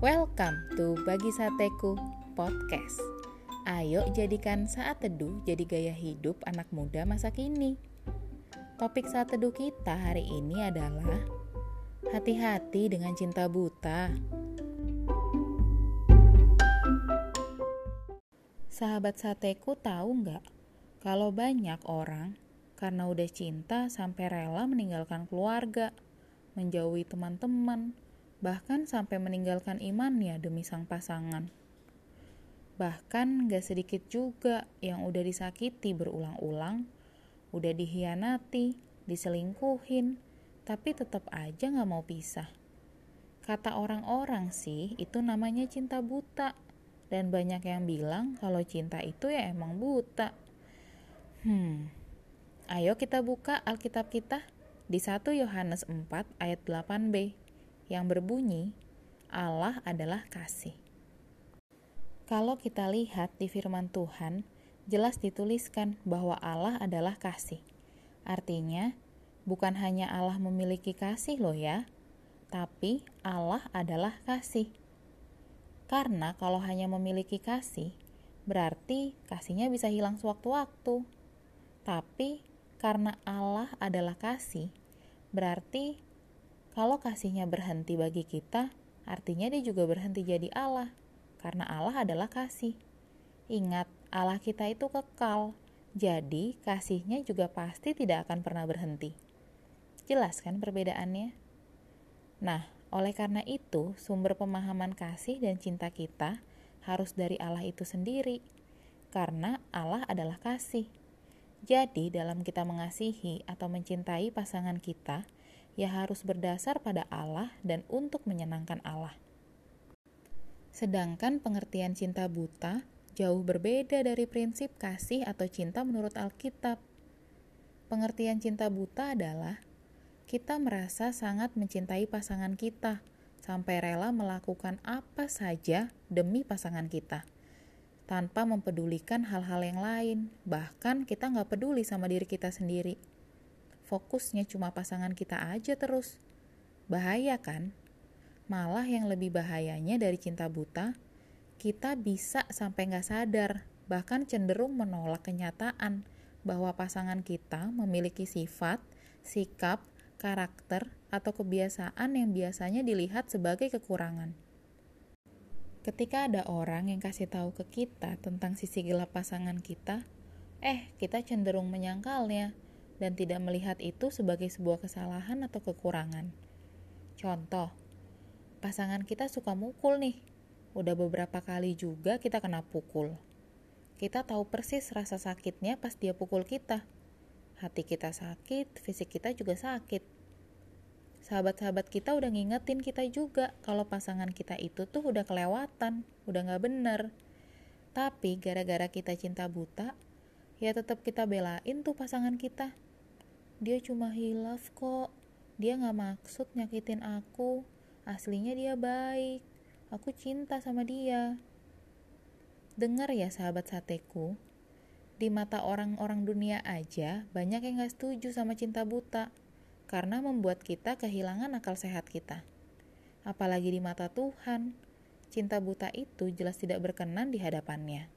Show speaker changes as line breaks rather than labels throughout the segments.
Welcome to Bagi Sateku Podcast. Ayo jadikan saat teduh jadi gaya hidup anak muda masa kini. Topik saat teduh kita hari ini adalah hati-hati dengan cinta buta. Sahabat sateku tahu nggak kalau banyak orang karena udah cinta sampai rela meninggalkan keluarga, menjauhi teman-teman, bahkan sampai meninggalkan imannya demi sang pasangan. Bahkan gak sedikit juga yang udah disakiti berulang-ulang, udah dihianati, diselingkuhin, tapi tetap aja gak mau pisah. Kata orang-orang sih, itu namanya cinta buta. Dan banyak yang bilang kalau cinta itu ya emang buta. Hmm, ayo kita buka Alkitab kita di 1 Yohanes 4 ayat 8b yang berbunyi, Allah adalah kasih. Kalau kita lihat di firman Tuhan, jelas dituliskan bahwa Allah adalah kasih. Artinya, bukan hanya Allah memiliki kasih loh ya, tapi Allah adalah kasih. Karena kalau hanya memiliki kasih, berarti kasihnya bisa hilang sewaktu-waktu. Tapi karena Allah adalah kasih, berarti kalau kasihnya berhenti bagi kita, artinya dia juga berhenti jadi Allah, karena Allah adalah kasih. Ingat, Allah kita itu kekal, jadi kasihnya juga pasti tidak akan pernah berhenti. Jelas kan perbedaannya? Nah, oleh karena itu, sumber pemahaman kasih dan cinta kita harus dari Allah itu sendiri, karena Allah adalah kasih. Jadi, dalam kita mengasihi atau mencintai pasangan kita, ya harus berdasar pada Allah dan untuk menyenangkan Allah. Sedangkan pengertian cinta buta jauh berbeda dari prinsip kasih atau cinta menurut Alkitab. Pengertian cinta buta adalah kita merasa sangat mencintai pasangan kita sampai rela melakukan apa saja demi pasangan kita tanpa mempedulikan hal-hal yang lain. Bahkan kita nggak peduli sama diri kita sendiri fokusnya cuma pasangan kita aja terus. Bahaya kan? Malah yang lebih bahayanya dari cinta buta, kita bisa sampai nggak sadar, bahkan cenderung menolak kenyataan bahwa pasangan kita memiliki sifat, sikap, karakter, atau kebiasaan yang biasanya dilihat sebagai kekurangan. Ketika ada orang yang kasih tahu ke kita tentang sisi gelap pasangan kita, eh, kita cenderung menyangkalnya dan tidak melihat itu sebagai sebuah kesalahan atau kekurangan. Contoh, pasangan kita suka mukul nih. Udah beberapa kali juga kita kena pukul. Kita tahu persis rasa sakitnya pas dia pukul kita. Hati kita sakit, fisik kita juga sakit. Sahabat-sahabat kita udah ngingetin kita juga kalau pasangan kita itu tuh udah kelewatan, udah gak bener. Tapi gara-gara kita cinta buta, ya tetap kita belain tuh pasangan kita dia cuma hilaf kok. Dia gak maksud nyakitin aku. Aslinya dia baik. Aku cinta sama dia. Dengar ya sahabat sateku. Di mata orang-orang dunia aja banyak yang gak setuju sama cinta buta. Karena membuat kita kehilangan akal sehat kita. Apalagi di mata Tuhan. Cinta buta itu jelas tidak berkenan di hadapannya.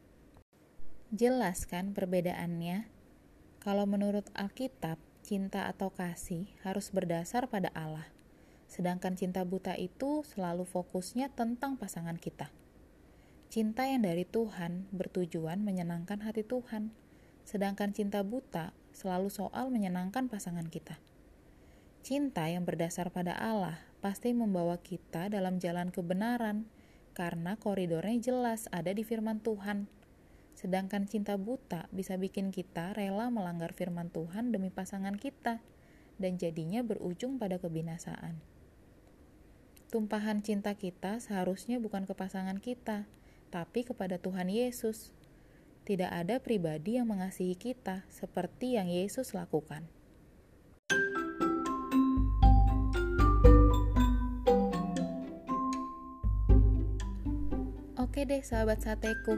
Jelas kan perbedaannya? Kalau menurut Alkitab cinta atau kasih harus berdasar pada Allah. Sedangkan cinta buta itu selalu fokusnya tentang pasangan kita. Cinta yang dari Tuhan bertujuan menyenangkan hati Tuhan, sedangkan cinta buta selalu soal menyenangkan pasangan kita. Cinta yang berdasar pada Allah pasti membawa kita dalam jalan kebenaran, karena koridornya jelas ada di firman Tuhan Sedangkan cinta buta bisa bikin kita rela melanggar firman Tuhan demi pasangan kita dan jadinya berujung pada kebinasaan. Tumpahan cinta kita seharusnya bukan ke pasangan kita, tapi kepada Tuhan Yesus. Tidak ada pribadi yang mengasihi kita seperti yang Yesus lakukan. Oke deh sahabat sateku,